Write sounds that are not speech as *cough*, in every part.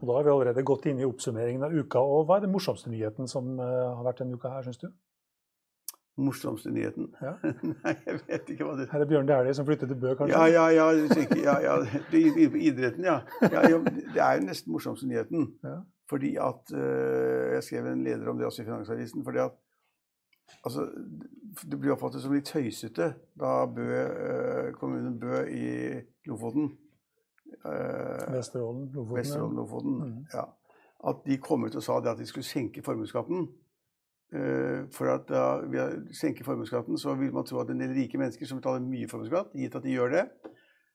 Og Da har vi allerede gått inn i oppsummeringen av uka. og Hva er den morsomste nyheten som uh, har vært denne uka her, syns du? Morsomste nyheten? Ja. *laughs* Nei, jeg vet ikke hva det Her er Bjørn Dæhlie som flytter til Bø, kanskje? Ja, ja, ja. ja, ja. Inne idretten, ja. ja, ja. Det er jo nesten morsomste nyheten. Ja. Fordi at øh, Jeg skrev en leder om det også i Finansavisen. fordi at altså, Det blir oppfattet som litt tøysete da Bø, øh, kommunen Bø i Lofoten øh, Vesterålen, Lofoten. Vesterålen, Lofoten. mm. Ja. At de kom ut og sa det at de skulle senke formuesskatten. Eh, for at da, vi senker senke formuesskatten så vil man tro at en del rike mennesker som betaler mye formuesskatt, gitt at de gjør det,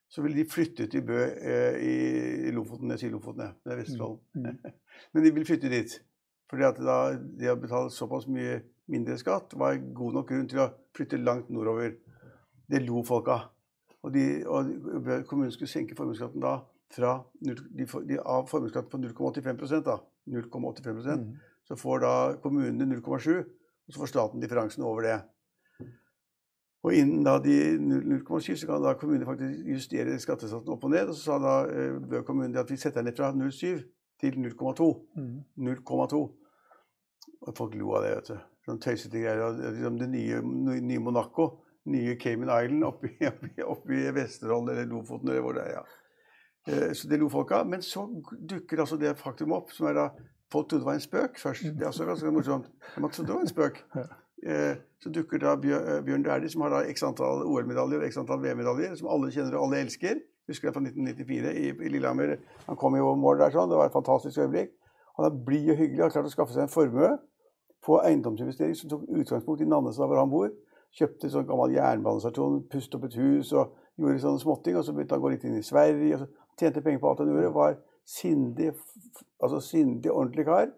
så ville de flytte til Bø eh, i, Lofoten. Jeg sier Lofoten, jeg. Det er Vesterålen. Mm. *laughs* Men de vil flytte dit. Fordi at da, det å betale såpass mye mindre skatt var god nok grunn til å flytte langt nordover. Det lo folk av. Og, de, og kommunen skulle senke formuesskatten da fra de, de, av formuesskatten på 0,85 da, 0,85 mm. så får da kommunene 0,7, og så får staten differansen over det. Og innen da de 0,7 så kan da kommunene faktisk justere skattesatsen opp og ned. Og så sa da eh, Bø kommune at vi setter den ned fra 0,7 til 0,2. Mm. 0,2. Og folk lo av det, vet du. Sånn tøysete greier. er Liksom det nye, nye Monaco. Nye Cayman Island oppi, *laughs* oppi, oppi Vesterålen eller Lofoten eller hvor det er. ja. Eh, Så det lo folk av. Men så dukker altså det faktum opp, som er da Folk trodde det var en spøk først. Det er også ganske morsomt. Man trodde det var en spøk. Eh, Så dukker da eh, Bjørn Dæhlie, som har da x antall OL-medaljer og x antall VM-medaljer, som alle kjenner og alle elsker. Husker jeg fra 1994 i, i Lillehammer. Han kom jo over mål der sånn. Det var et fantastisk øyeblikk. Han er blid og hyggelig, har klart å skaffe seg en formue på eiendomsinvestering som tok utgangspunkt i Nannestad, hvor han bor. Kjøpte sånn gammel jernbanestasjon, pustet opp et hus og gjorde sånne småting. Og så begynte han å gå litt inn i Sverige. og så Tjente penger på alt han gjorde. Var sindig, altså sindig, ordentlig kar.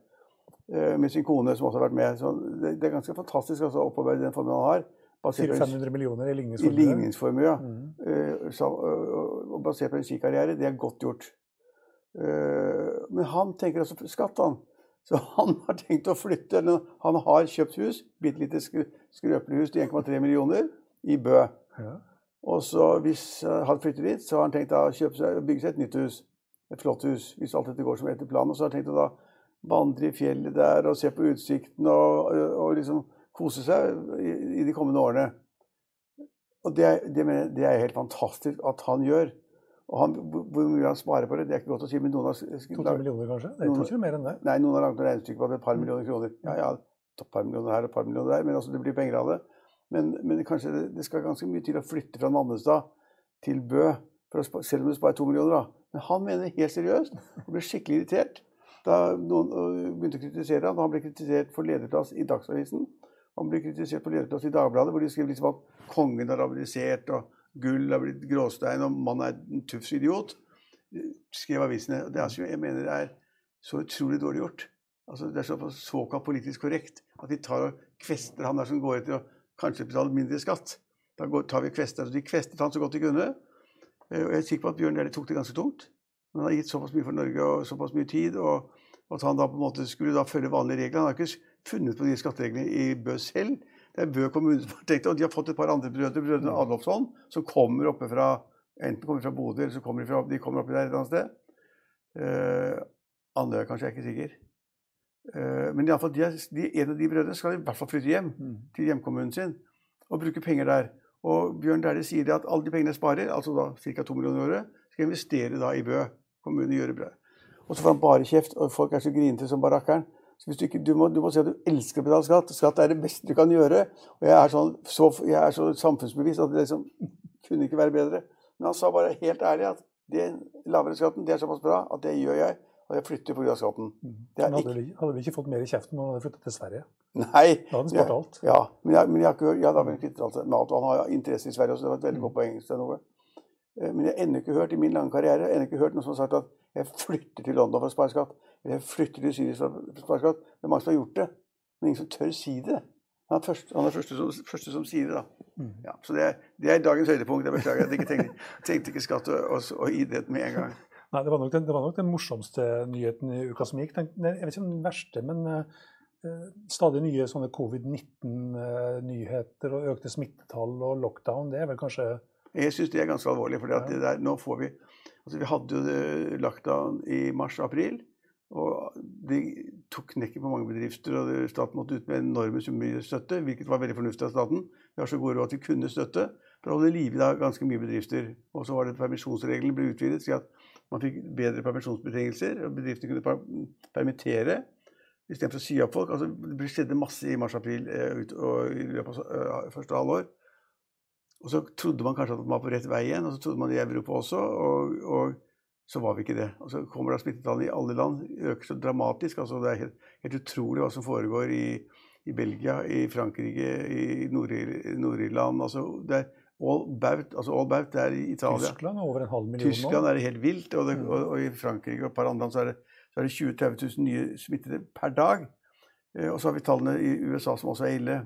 eh, Med sin kone, som også har vært med. Så det, det er ganske fantastisk altså, å opparbeide den formuen han har. basert 400-500 millioner i I ligningsformue. ligningsformue, ja. Så, og, og basert på en skikarriere. Det er godt gjort. Uh, men han tenker altså skatt, han. Så han har tenkt å flytte. eller Han har kjøpt hus, bitte lite skrøpelig hus til 1,3 millioner i Bø. Ja. Og så hvis eh, han flytter dit, så har han tenkt å seg, bygge seg et nytt hus. Et flott hus, hvis alt dette går som etter planen. Og så har han tenkt å da vandre i fjellet der og se på utsikten og, og liksom kose seg i, i de kommende årene. Og det, det, mener det er helt fantastisk at han gjør. Og han, hvor mye han sparer på det, det er ikke godt å si. Men noen har, To-tre millioner, kanskje? Det er Noen- ikke mer enn det. Nei, noen har laget noen regnestykker på at det er et par millioner kroner. Ja, ja, et par millioner her og et par millioner der, men altså, det blir penger av det. Men, men kanskje det, det skal ganske mye til å flytte fra Nannestad til Bø, for å spa, selv om det sparer to millioner. da. Men han mener helt seriøst, og ble skikkelig irritert da noen begynte å kritisere ham. Han ble kritisert for lederplass i Dagsavisen. Han ble kritisert for lederplass i Dagbladet, hvor de skrev liksom at kongen har abdisert. og gull har blitt gråstein, og man er en tufs idiot. Skrev avisene. Det er, jeg mener det er så utrolig dårlig gjort. Altså, det er så såkalt politisk korrekt at de tar og kvester han der som går etter å kanskje betale mindre skatt. Da går, tar vi kvester, Så De kvestet han så godt de kunne. Eh, Og jeg er sikker på at Bjørn Dæhlie tok det ganske tungt. Men han har gitt såpass mye for Norge og såpass mye tid Og at han da på en måte skulle da følge vanlige regler. Han har ikke funnet på de skattereglene i Bø selv. Det er Bø kommune som har tenkt det. Og de har fått et par andre brødre, brødrene Adolfsson, som kommer oppe fra Enten kommer fra Bodø, eller så kommer de, fra, de kommer oppe der et eller annet sted. Uh, Andøya kanskje, jeg er ikke sikker. Uh, men i alle fall, de, de, en av de brødrene skal i hvert fall flytte hjem mm. til hjemkommunen sin og bruke penger der. Og Bjørn Dæhlie sier at alle de pengene jeg sparer, altså da ca. 2 millioner i året, skal investere da i Bø kommune gjøre brød. Og så får han bare kjeft, og folk er så grinete som barakkeren. Så du, ikke, du, må, du, må, si at du elsker å betale skatt. Skatt er det beste du kan gjøre. Og jeg er, sånn, så, jeg er så samfunnsbevisst at det liksom kunne ikke være bedre. Men han sa bare helt ærlig at den lavere skatten det er såpass bra at det gjør jeg. Og jeg flytter pga. skatten. Men hadde, ikke... vi, hadde vi ikke fått mer i kjeften om han hadde flyttet til Sverige? Nei. Da hadde han spart alt. Ja, men jeg, men jeg har ikke hørt, ja, da alt med alt. Og han har interesse i Sverige også. Det var et veldig godt poeng. Eh, men jeg har ennå ikke hørt i min lange karriere jeg ikke hørt noen som har sagt at jeg flytter til London for å spare skatt. Eller jeg flytter til Syria for å spare skatt. Det er mange som har gjort det, men ingen som tør si det. Han er, først, han er første, som, første, som, sier det. da. Mm. Ja, så det er, det er, dagens høydepunkt. Jeg beklager. Jeg ikke tenkte, tenkte, ikke skatt og, og, og, idrett med en gang. Nei, det var, den, det var nok den morsomste nyheten i uka som gikk. Den, jeg vet ikke om den verste, men uh, stadig nye sånne covid-19-nyheter og økte smittetall og lockdown. Det er vel kanskje Jeg syns det er ganske alvorlig. for nå får vi altså Vi hadde jo lockdown i mars-april. Og de tok knekken på mange bedrifter, og staten måtte ut med enorme summer støtte, hvilket var veldig fornuftig av staten. Vi har så god råd at vi kunne støtte for å holde liv i ganske mye bedrifter. Og så var det permisjonsreglene ble utvidet, slik at man fikk bedre permisjonsbetingelser. og Bedriftene kunne permittere istedenfor å si opp folk. Altså, det skjedde masse i mars-april eh, i løpet av uh, første halvår. Og så trodde man kanskje at man var på rett vei igjen, og så trodde man i Europa også. og, og så var vi ikke det. Og så kommer da smittetallene i alle land øker så dramatisk. altså Det er helt, helt utrolig hva som foregår i, i Belgia, i Frankrike, i Nord-Irland. altså det er all baut, altså all baut det er i Italia. Tyskland er over en halv million Tyskland er det helt vilt. Og, det, og, og, i Frankrike og et par andre land så er det, så er det 20 000-30 000 nye smittede per dag. Eh, og så har vi tallene i USA som også er ille.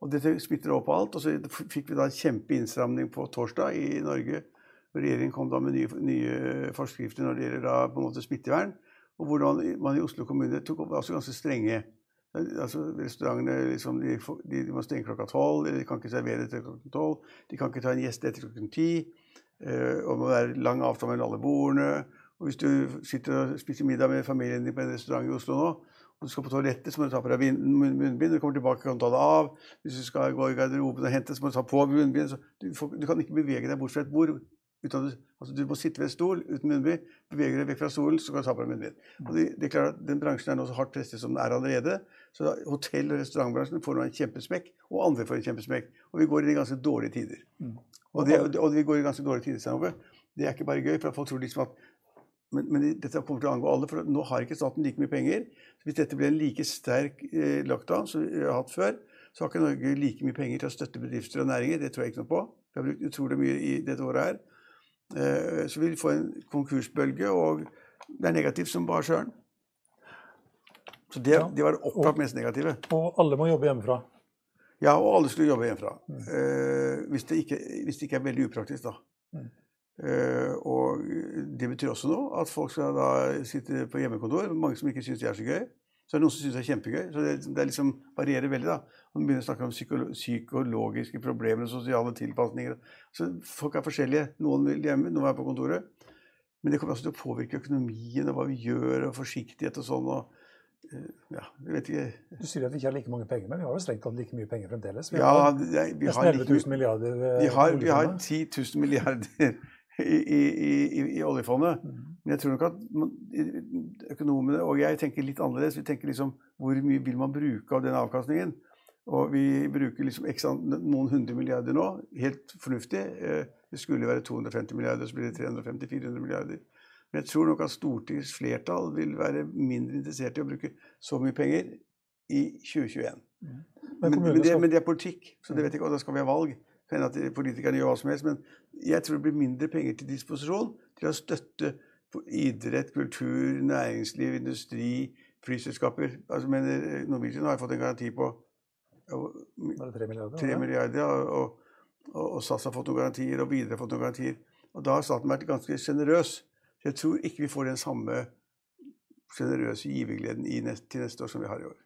Og dette smitter over på alt. Og så fikk vi da en kjempeinnstramning på torsdag i Norge Regjeringen kom da med nye, nye forskrifter når det gjelder da, på en måte smittevern. Og hvordan man i Oslo kommune tok opp altså ganske strenge altså Restaurantene liksom, de, de, må stenge klokka tolv, de kan ikke servere etter klokken tolv. De kan ikke ta en gjest etter klokken ti. Uh, og det må være lang avstand mellom alle bordene. Og hvis du sitter og spiser middag med familien din på en restaurant i Oslo nå, og du skal på toalettet, så må du ta på deg munnbind. Når du kommer tilbake, kan du ta det av. Hvis du skal gå i garderoben og hente, så må du ta på munnbind. Du, du, kan ikke bevege deg bort fra et bord uten, altså du må sitte ved en stol uten munnbind. Beveger deg vekk fra stolen, så kan du ta på deg munnbind. Og det, det er klart at Den bransjen er nå så hardt presset som den er allerede. Så hotell- og restaurantbransjen får nå en kjempesmekk, og andre får en kjempesmekk. Og vi går inn i ganske dårlige tider. Mm. Og, det, og, vi går i ganske dårlige tider sammen. Det er ikke bare gøy, for folk tror liksom at men, men, dette kommer til å angå alle, for nå har ikke staten like mye penger. Så Hvis dette blir en like sterk eh, lockdown som vi har hatt før, så har ikke Norge like mye penger til å støtte bedrifter og næringer. Det tror jeg ikke noe på. Vi har brukt utrolig mye i dette året her. Eh, så vi får en konkursbølge, og det er negativt som bare søren. Så det, det var det opplagt mest negative. Og alle må jobbe hjemmefra? Ja, og alle skulle jobbe hjemmefra. Mm. Eh, hvis, det ikke, hvis, det ikke, er veldig upraktisk, da. Mm. Uh, og det betyr også noe at folk skal da sitte på hjemmekontor. Mange som ikke syns det er så gøy. Så er det noen som syns det er kjempegøy. Så det, det liksom varierer veldig. da. Man begynner å snakke om psykolo psykologiske problemer og sosiale tilpasninger. Så Folk er forskjellige. Noen vil hjemme, noen er på kontoret. Men det kommer også til å påvirke økonomien og hva vi gjør, og forsiktighet og sånn. og eh, ja, jeg vet ikke. Du sier at vi ikke har like mange penger, men vi har jo strengt tatt like mye penger fremdeles. Vi har, ja, vi har nesten 11 000 milliarder. Eh, vi har, vi har 10 000 milliarder i, i, i, i oljefondet. Mm. Men jeg tror nok at man, økonomene og jeg tenker litt annerledes. Vi tenker liksom hvor mye vil man bruke av den avkastningen? Og vi bruker liksom ekstra, noen hundre milliarder nå. Helt fornuftig. Eh, det skulle være 250 milliarder, så blir det 350-400 milliarder. Men jeg tror nok at Stortingets flertall vil være mindre interessert i å bruke så mye penger i 2021. Mm. Men, men, det, men, det, er politikk, så det vet jeg ikke, og da skal vi ha valg. Kan hende at politikerne gjør hva som helst, men jeg tror det blir mindre penger til disposisjon til å støtte idrett, kultur, næringsliv, industri, flyselskaper. Altså, men eh, Norwegian har fått en garanti på tre 3 milliarder, 3 milliarder og, og, og, SAS har fått noen garantier, og Widerøe har fått noen garantier. Og da har staten vært ganske sjenerøs. Så jeg tror ikke vi får den samme sjenerøse givergleden i nest, til neste år som vi har i år.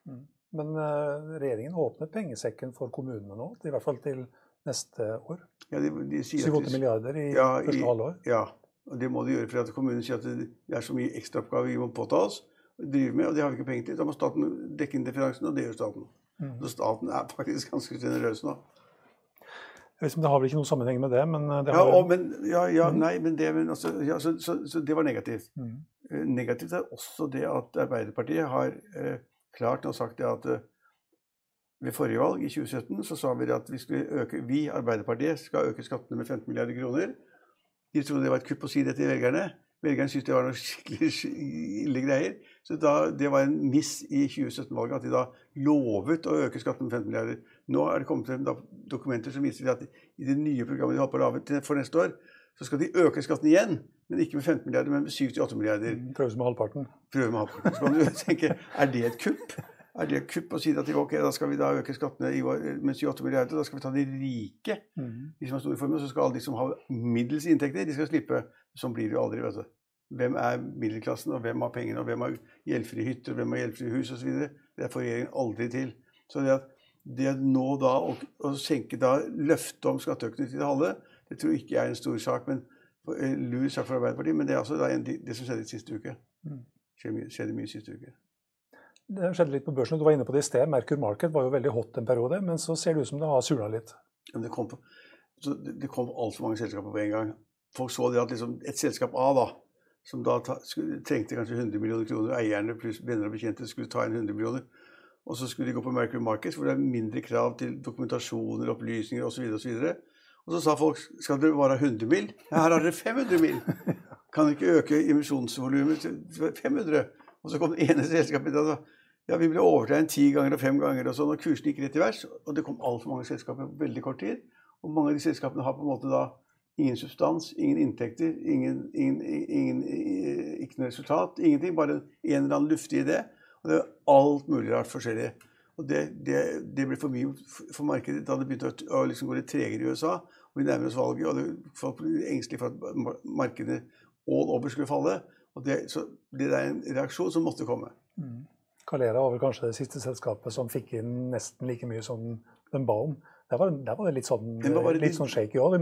Men uh, regjeringen åpner pengesekken for kommunene nå, i hvert fall til neste år. Ja, de, de sier 7-8 milliarder i Ja, i- første halvår. Ja, og det må de gjøre. For at kommunen sier at det er så mye ekstraoppgaver vi må påta oss drive med, og det har vi ikke penger til. Da må staten dekke inn differansen, og det gjør staten. Mm. Så staten er faktisk *laughs* ganske generøs nå. Det har vel ikke noen sammenheng med det, men det har... Ja, og, men, ja, ja, nei, men det men altså, ja, så, så, så det var negativt. Mm. Eh, Negativt er også det at Arbeiderpartiet har eh, klart nå sagt det at eh, ved forrige valg, i 2017, så sa vi at vi, øke, vi, Arbeiderpartiet, skal øke skattene med 15 milliarder kroner. De trodde det var et kupp å si det til velgerne. Velgerne syntes det var noe skikkelig ille greier. Så da, det var en miss i 2017-valget at de da lovet å øke skattene med 15 milliarder. Nå er det kommet frem dokumenter som viser at i det nye programmet de holder på å lage til- for neste år, så skal de øke skatten igjen. Men ikke med 15 milliarder, men med 7-8 milliarder Prøves med halvparten. prøve med halvparten. Så kan du tenke, er det et kupp? Er det kupp å si at ok, da skal vi da øke skattene i med 7-8 milliarder, da skal vi ta de rike, de som har store formuer, så skal alle de som har middels inntekter, de skal slippe. Sånn blir det jo aldri, vet du. Hvem er middelklassen, og hvem har pengene, og hvem har gjeldfrie hytter, og hvem har gjeldfrie hus osv. Det får regjeringen aldri til. Så det at det nå da å, å senke da løftet om skatteøkning til det halve, det tror jeg ikke er en stor sak. men eh, lur sak for Arbeiderpartiet, men det er altså det som skjedde siste uke. Skjedde mye, skjedde mye siste uke. Det skjedde litt på børsen. Du var inne på det i sted. Merkur Market var jo veldig hot en periode, men så ser det ut som det har surna litt. Men det kom, på- så det, kom altfor mange selskaper på en gang. Folk så det at liksom et selskap A, da, som da trengte kanskje 100 millioner kroner, eierne pluss venner og bekjente skulle ta inn 100 millioner, og så skulle de gå på Mercury Markets, hvor det er mindre krav til dokumentasjoner, opplysninger osv. Og, så videre. og så sa folk skal dere bare ha 100 mill.? Ja, her har dere 500 mill. *laughs* Kan dere ikke øke emisjonsvolumet til 500? Og så kom det ene selskapet og sa ja, vi ble overtegnet ti ganger og fem ganger, og sånn, og kursen gikk rett i vers. Og det kom altfor mange selskaper på veldig kort tid. Og mange av de selskapene har på en måte da ingen substans, ingen inntekter, ingen, ingen, ingen, ikke noe resultat. Ingenting. Bare en eller annen luftig idé. Og det er alt mulig rart forskjellig. Og det, det, det ble for mye for- markedet da det begynte å, liksom gå litt tregere i USA. Og vi nærmer oss valget, og det, folk ble engstelige for at mar- markedet all over skulle falle. Det, så det er en reaksjon som måtte komme. Calera var vel kanskje det siste selskapet som fikk inn nesten like mye som den ba om. Der var, der var det litt sånn, var litt sånn shaky òg. De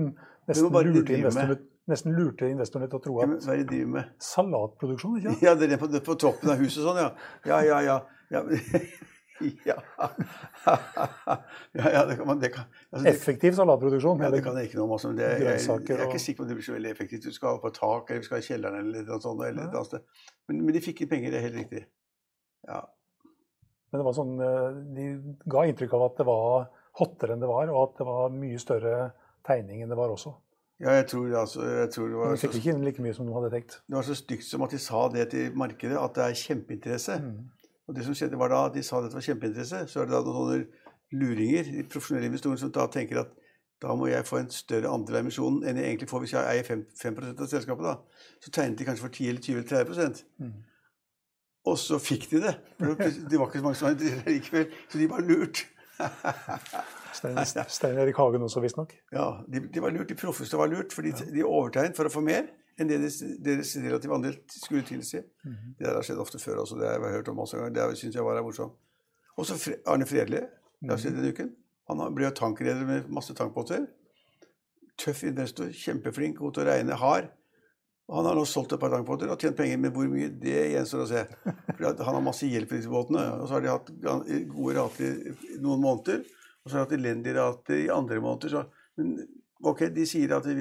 nesten, lurte investorene, nesten lurte investorene til å tro Ja, at med? salatproduksjon, ikke sant? Ja, det er på, på toppen av huset sånn, ja. Ja, ja, ja. Ja, *laughs* *laughs* ja. *laughs* ja, ja det kan man det kan, altså, det, Effektiv salatproduksjon. ja, det kan jeg ikke noe om. Altså, det, jeg, jeg, er ikke sikker på om det blir så veldig effektivt. Du skal ha på tak, eller vi skal ha i kjelleren, eller noe sånt. Eller ja. annet. Men, men de fikk inn penger, det er helt riktig. Ja. Men det var sånn, eh, de ga inntrykk av at det var hottere enn det var, og at det var mye større tegning enn det var også. ja, jeg tror, altså, jeg tror det, var de fikk ikke inn like mye som de hadde tenkt. det var så stygt som at de sa det til markedet, at det er kjempeinteresse. Mm. Og det som skjedde var da de sa at det var kjempeinteresse, så er det da noen luringer, de profesjonelle investorer, som da tenker at da må jeg få en større andel av emisjonen enn jeg egentlig får hvis jeg eier 5, 5 av selskapet. da. Så tegnet de kanskje for 10 eller 20 eller 30 Mm. Og så fikk de det. Det var ikke så mange som var interessert likevel, så de var lurt. Stein Erik Hagen også, visstnok. Ja, de, de var lurt, de proffeste var lurt, for de, de overtegnet for å få mer enn det deres, deres relative andel skulle tilsi. Mhm. Det der har skjedd ofte før også, det har jeg hørt om masse ganger. Det syns jeg var morsomt. Og så Arne Fredli, det har skjedd denne uken. Han har- ble jo tankreder med masse tankbåter. Tøff investor, kjempeflink, god til å regne, hard. Han har nå solgt et par tankbåter og tjent penger, men hvor mye, det gjenstår å se. For han har masse hjelp i disse båtene, og så har de hatt gode rater i noen måneder. Og så har de hatt elendige rater i andre måneder. Så, men ok, de sier at de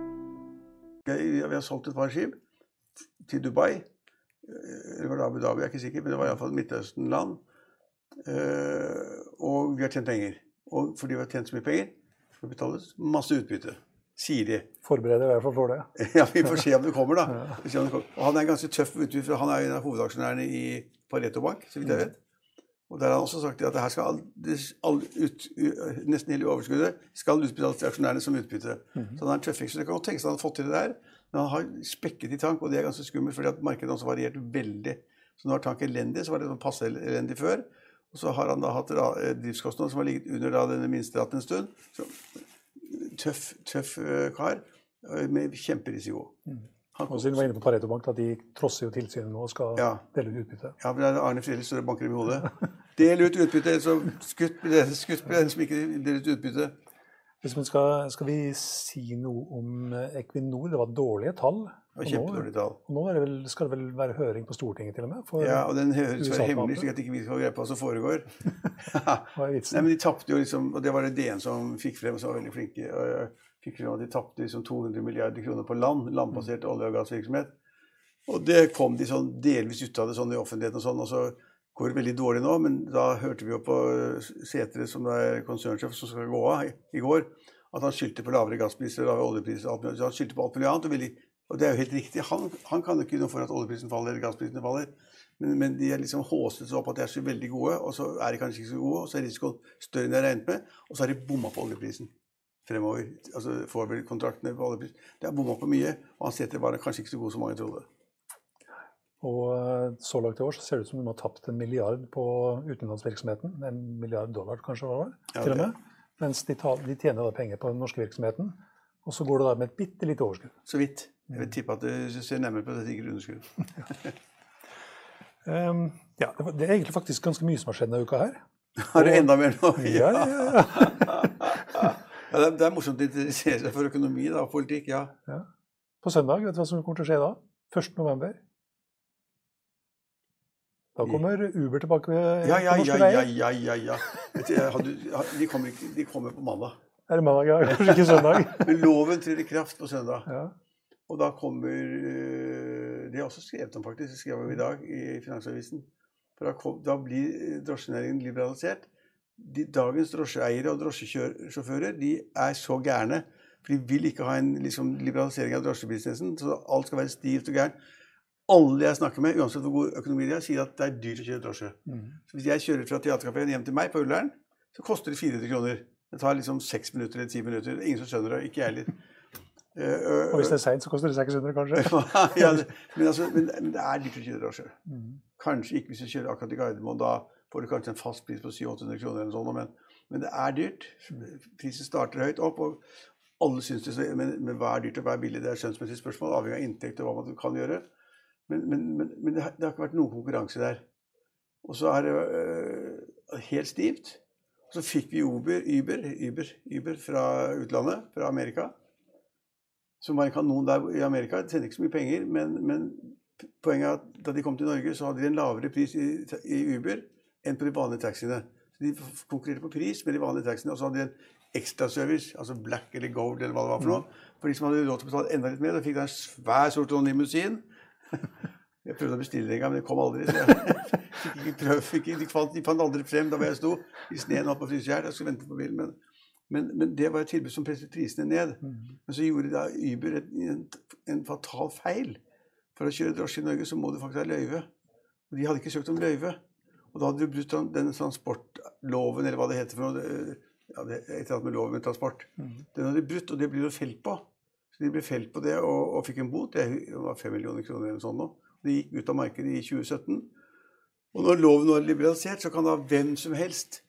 Vi har solgt et par skip til Dubai. Eller var det Abu Dhabi, jeg er ikke sikker, men det var iallfall Midtøsten-land. Eh, og vi har tjent penger. Og fordi vi har tjent så mye penger, skal vi betale masse utbytte. Sier de. Forbereder i hvert fall for det. *laughs* Ja, vi får se om det kommer, da. *laughs* Det. Og han er en ganske tøff utbytte, for han er en av hovedaksjonærene i Pareto Bank, så vidt jeg vet. Og der har han også sagt at det her skal all, ut, nesten hele overskuddet skal utbetales til aksjonærene som utbytte. Så han er en tøffing. Så det kan godt tenkes at han har fått til det der. Men han har spekket i tank, og det er ganske skummelt, fordi at markedet også variert veldig. Så nå har tank elendig, så var det sånn passe elendig før. Og så har han da hatt eh, driftskostnader som har ligget under da denne minsteraten en stund. Så tøff, tøff eh, kar eh, med kjemperisiko. Han Og siden du var inne på Pareto Bank, at de trosser jo tilsynet nå og skal Ja. dele ut utbytte. Ja, men det Arne Frelle står banker i hodet. *laughs* Del ut utbytte, så skutt blir det skutt blir den som ikke deler ut utbytte. Hvis man skal, skal vi si noe om eh, Equinor? Det var dårlige tall. Det var nå- tall. Og nå det vel, skal det vel være høring på Stortinget til og med? Ja, og den høres være hemmelig, slik at ikke vi skal greie på hva som foregår. *laughs* Nei, men de tapte jo liksom, og det var det DN som fikk frem, som var veldig flinke. og fikk frem at De tapte liksom 200 milliarder kroner på land, landbasert olje- og gassvirksomhet. Og det kom de sånn delvis ut av det sånn i offentligheten og sånn. og så går veldig dårlig nå, men da hørte vi jo på øh, Sætre, som er konsernsjef, som skal gå av i, går, at han skyldte på lavere gasspriser, lavere oljepriser alt. Han skyldte på alt mulig annet. Og, veldig, og det er jo helt riktig. Han, han kan jo ikke noe for at oljeprisen faller eller gassprisene faller. Men, men de er liksom håset seg opp at de er så veldig gode, og så er de kanskje ikke så gode, og så er risikoen større enn de har regnet med, og så har de bomma på oljeprisen fremover. Altså forward-kontraktene på oljepris. De har bomma på mye, og han setter bare kanskje ikke så god som mange trodde. Og eh, så langt i år så ser det ut som de har tapt en milliard på utenlandsvirksomheten. En milliard dollar kanskje, var det? Ja, til og med. Mens de, de tjener da penger på den norske virksomheten. Og så går det da med et bitte lite overskudd. Så vidt. Jeg vil tippe at du ser nærmere på dette ikke underskudd. um, *laughs* ja, det, var, det er egentlig faktisk ganske mye som har skjedd denne uka her. *laughs* Har du enda mer nå? *laughs* Ja, ja, ja. Ja, det, er, det morsomt å interessere seg for økonomi da, og politikk. ja. På søndag, vet du hva som kommer til å skje da? 1. november. Da kommer Uber tilbake med... Ja, ja, ja, ja, ja, ja, ja. Du, de, kommer ikke, de kommer på mandag. Er det mandag, ja? Kanskje ikke søndag? *laughs* Men loven trer i kraft på søndag. Ja. Og da kommer øh, Det har jeg også skrevet om, faktisk. Det skrev om i dag i Finansavisen. For da, kom, da blir drosjenæringen liberalisert. De, dagens drosjeeiere og drosjesjåfører de er så gærne. For de vil ikke ha en liksom, liberalisering av drosjebusinessen. Så alt skal være stivt og gærent. Alle jeg snakker med, uansett hvor god økonomi de har, sier at det er dyrt å kjøre drosje. Mm. Så hvis jeg kjører fra Theatercaféen hjem til meg på Ullern, så koster det 400 kroner. Det tar liksom seks minutter eller ti minutter. Ingen som skjønner det. Ikke jeg heller. Eh, Og hvis det er seint, så koster det 600, kanskje? *laughs* ja, det, men, altså, men, det er dyrt å kjøre drosje. Mm. Kanskje ikke hvis du kjører akkurat i Gardermoen. Da får du kanskje en fast pris på 700-800 kroner, eller sånn, men, men det er dyrt. Prisen starter høyt opp, og alle syns det. så- Men, men hva er dyrt og hva er billig? Det er skjønnsmessige spørsmål, avhengig av inntekt og hva man kan gjøre. Men, men, men, men det, har, det har ikke vært noen konkurranse der. Og så er det øh, helt stivt. Og så fikk vi Uber, Uber, Uber, Uber fra utlandet, fra Amerika som var en kanon der i Amerika. De sendte ikke så mye penger, men, men poenget er at da de kom til Norge, så hadde de en lavere pris i, i Uber enn på de vanlige taxiene. Så De konkurrerte på pris med de vanlige taxiene, og så hadde de en ekstraservice, altså black eller gold eller hva det var for noe. For de som hadde råd til å betale enda litt mer, da fikk de en svær sort sånn limousin. *laughs* Jeg prøvde å bestille en gang, men det kom aldri. Så jeg *laughs* fikk ikke prøv, fikk ikke, de, fant, de fant aldri frem da hvor jeg sto i sneen oppe på Frysjær. Jeg skulle vente på bilen. Men, men, men det var et tilbud som presset prisene ned. Men så gjorde da Uber en, en fatal feil. For å kjøre drosje i Norge så må du faktisk ha løyve. Og de hadde ikke søkt om løyve. Og da hadde du brutt den transportloven, eller hva det heter for noe. Ja, det et eller annet med loven med transport. Den hadde de brutt, og det blir jo felt på. Så de ble felt på det og, og fikk en bot. Det var 5 millioner kroner eller sånn nå. De gikk ut av markedet i 2017. Og når loven nå er liberalisert, så kan da hvem som helst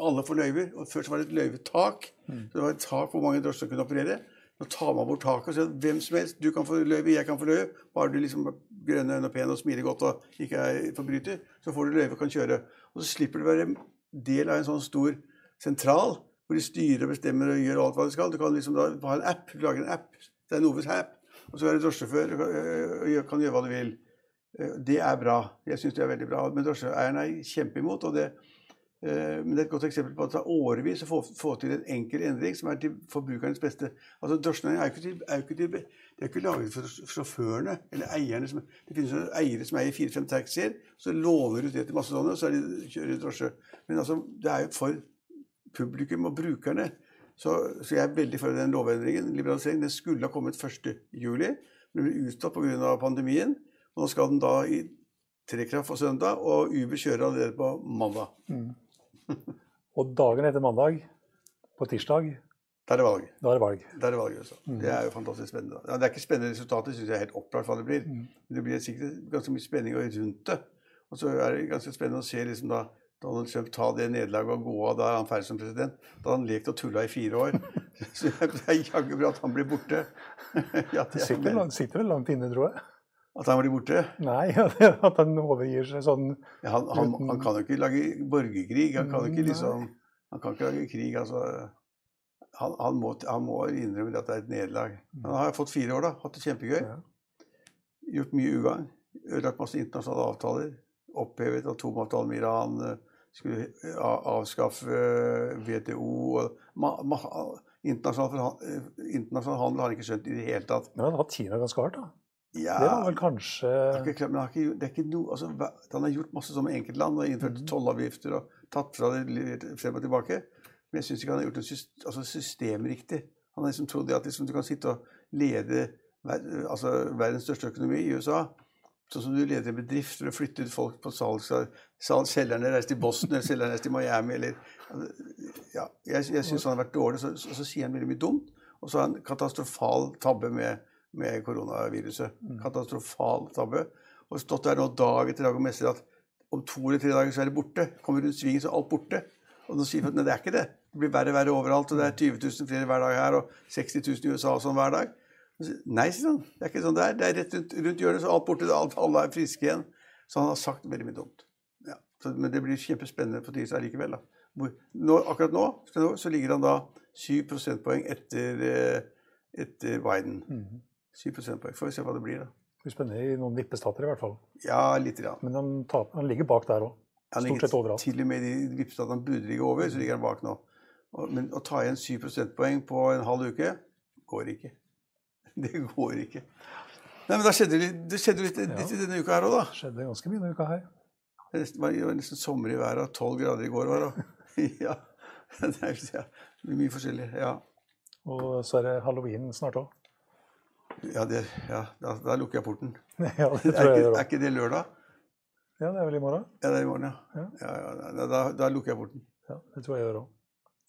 Alle får løyver. Og Før så var det et løyvetak. Så det var et tak hvor mange drosjer kunne operere. Nå tar man bort taket og sier hvem som helst, du kan få løyve, jeg kan få løyve. Bare du liksom grønne øyne og pen og smiler godt og ikke er forbryter, så får du løyve og kan kjøre. Og så slipper du å være del av en sånn stor sentral hvor de styrer og bestemmer og gjør alt hva de skal. Du kan liksom da ha en app, du lager en app. Det er Noves app. Og så er du drosjesjåfør og øh, kan gjøre hva du vil. Eh, Det er bra. Jeg syns det er veldig bra. Men drosjeeierne er kjempeimot. og det men det er et godt eksempel på at det tar årevis å få, til en enkel endring som er til forbrukernes beste. Altså Drosjenæringen er jo ikke, til, er ikke, til, det er ikke laget for sjåførene eller eierne. Som, det finnes eiere som eier fire-fem taxier, så låner du det til masse sånne, og så de, kjører de drosje. Men altså, det er jo for publikum og brukerne. Så, så jeg er veldig for den lovendringen. Liberaliseringen den skulle ha kommet 1. juli, men ble utsatt pga. pandemien. Og nå skal den da i trekraft på søndag, og Uber kjører allerede på mandag. *laughs* Og dagen etter mandag, på tirsdag, Da er det valg. da er det valg. Da er det valg også. Det er jo fantastisk spennende. Ja, det er ikke spennende resultater, syns jeg er helt opplagt hva det blir. Men det blir sikkert ganske mye spenning rundt det. Og så er det ganske spennende å se liksom da Donald Trump ta det nederlaget og gå av. Da er han ferdig som president. Da har han lekt og tulla i fire år. *laughs* Så det er jaggu bra at han blir borte. *laughs* Ja, det er sitter, langt, sitter vel langt inne, tror jeg. At han blir borte? Nei, *laughs* at han overgir seg sånn Ja, han, han, han kan jo ikke lage borgerkrig. Han kan ikke liksom Han kan ikke lage krig, altså. Han, han, må, han må innrømme at det er et nederlag. Han har fått fire år, da. Hatt det kjempegøy. Gjort mye ugagn. Ødelagt masse internasjonale avtaler. Opphevet atomavtalen med Iran. Skulle avskaffe eh, WTO. og ma, ma, internasjonal, eh, internasjonal handel har han ikke skjønt i det hele tatt. Men han har Kina ganske hardt, da. Ja, Det var vel kanskje ikke men har ikke, det er ikke noe, altså, Han har gjort masse med enkeltland og innført tollavgifter og tatt fra det frem og tilbake. Men jeg syns ikke han har gjort det system, altså systemriktig. Han har liksom trodd at liksom, du kan sitte og lede altså, verdens største økonomi i USA. Sånn som du leder en bedrift for å flytte ut folk på salg. Selgerne reiser til Boston eller selgerne reiser til Miami. Eller, ja, jeg jeg syns han har vært dårlig. Så, så, så sier han veldig mye dumt. Og så har han katastrofal tabbe med, med koronaviruset. Katastrofal tabbe. Og stått der nå dag etter dag og messer at om to eller tre dager så er det borte. Kommer rundt svingen, så er alt borte. Og nå sier folk at det er ikke det. Det blir verre og verre overalt. Og det er 20 000 flere hver dag her, og 60 000 i USA og sånn hver dag. Nei, sier han. Det er ikke sånn det er. Det er rett rundt, rundt hjørnet, så alt borte. Alt, alle er friske igjen. Så han har sagt veldig mye dumt. Ja. Så, men det blir kjempespennende på tirsdag likevel. Da. Hvor, nå, akkurat nå, så ligger han da 7 prosentpoeng etter, eh, etter Biden. 7 prosentpoeng. Får vi se hva det blir, da. Det blir spennende i noen vippestater i hvert fall. Ja, litt. Ja. Men han, tar, han ligger bak der òg. Han Stort sett overalt. Til og med i vippestatene han burde ligge over, så ligger han bak nå. Og, men å ta igjen 7 prosentpoeng på en halv uke går ikke. *laughs* Det går ikke. Nei, men da skjedde litt- det skjedde litt, litt i denne uka her òg, da. Skjedde ganske mye denne uka her. Det var, nesten sommer i været, og 12 grader i går var det. *laughs* *laughs* ja. Det er ja, mye forskjellig. Ja, Og så er det halloween snart òg. ja, det, ja da, da lukker jeg porten. ja, det Er tror jeg ikke, gjør er òg. ikke det lørdag? Ja, det er vel i morgen. Ja, det er i morgen, ja. Ja. ja, ja da, da, da lukker jeg porten. Ja, det tror jeg gjør òg.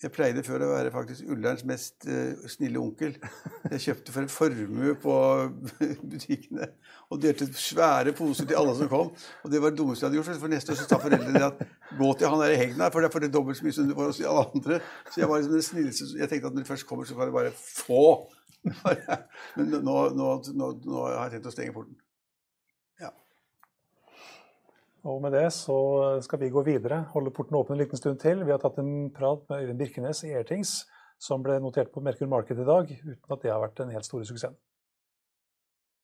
Jeg pleide før å være faktisk Ullerns mest uh, snille onkel. Jeg kjøpte for en formue på *laughs* butikkene og delte svære poser til alle som kom. Og det var det dummeste jeg hadde gjort. For neste år så sa foreldrene at gå til han der i hegna, for det får det dobbelt så mye som du får hos alle andre. Så jeg var liksom den snilleste. Jeg tenkte at når de først kommer, så kan du bare få. *laughs* Men nå, nå, nå, nå har jeg tenkt å stenge porten. Og med det så skal vi gå videre, holde porten åpen en liten stund til. Vi har tatt en prat med Øyvind Birkenes i Airtings, som ble notert på Merkur Market i dag, uten at det har vært den helt store suksessen.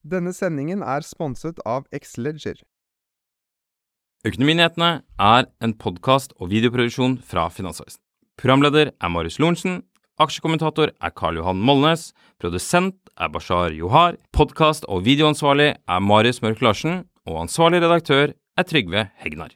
Denne sendingen er sponset av Xleger. Økonominyhetene er en podkast og videoproduksjon fra Finansavisen. Programleder er Marius Lorentzen. Aksjekommentator er Karl Johan Molnes. Produsent er Bashar Johar. Podkast- og videoansvarlig er Marius Mørk Larsen. Og ansvarlig redaktør er Trygve Hegnar.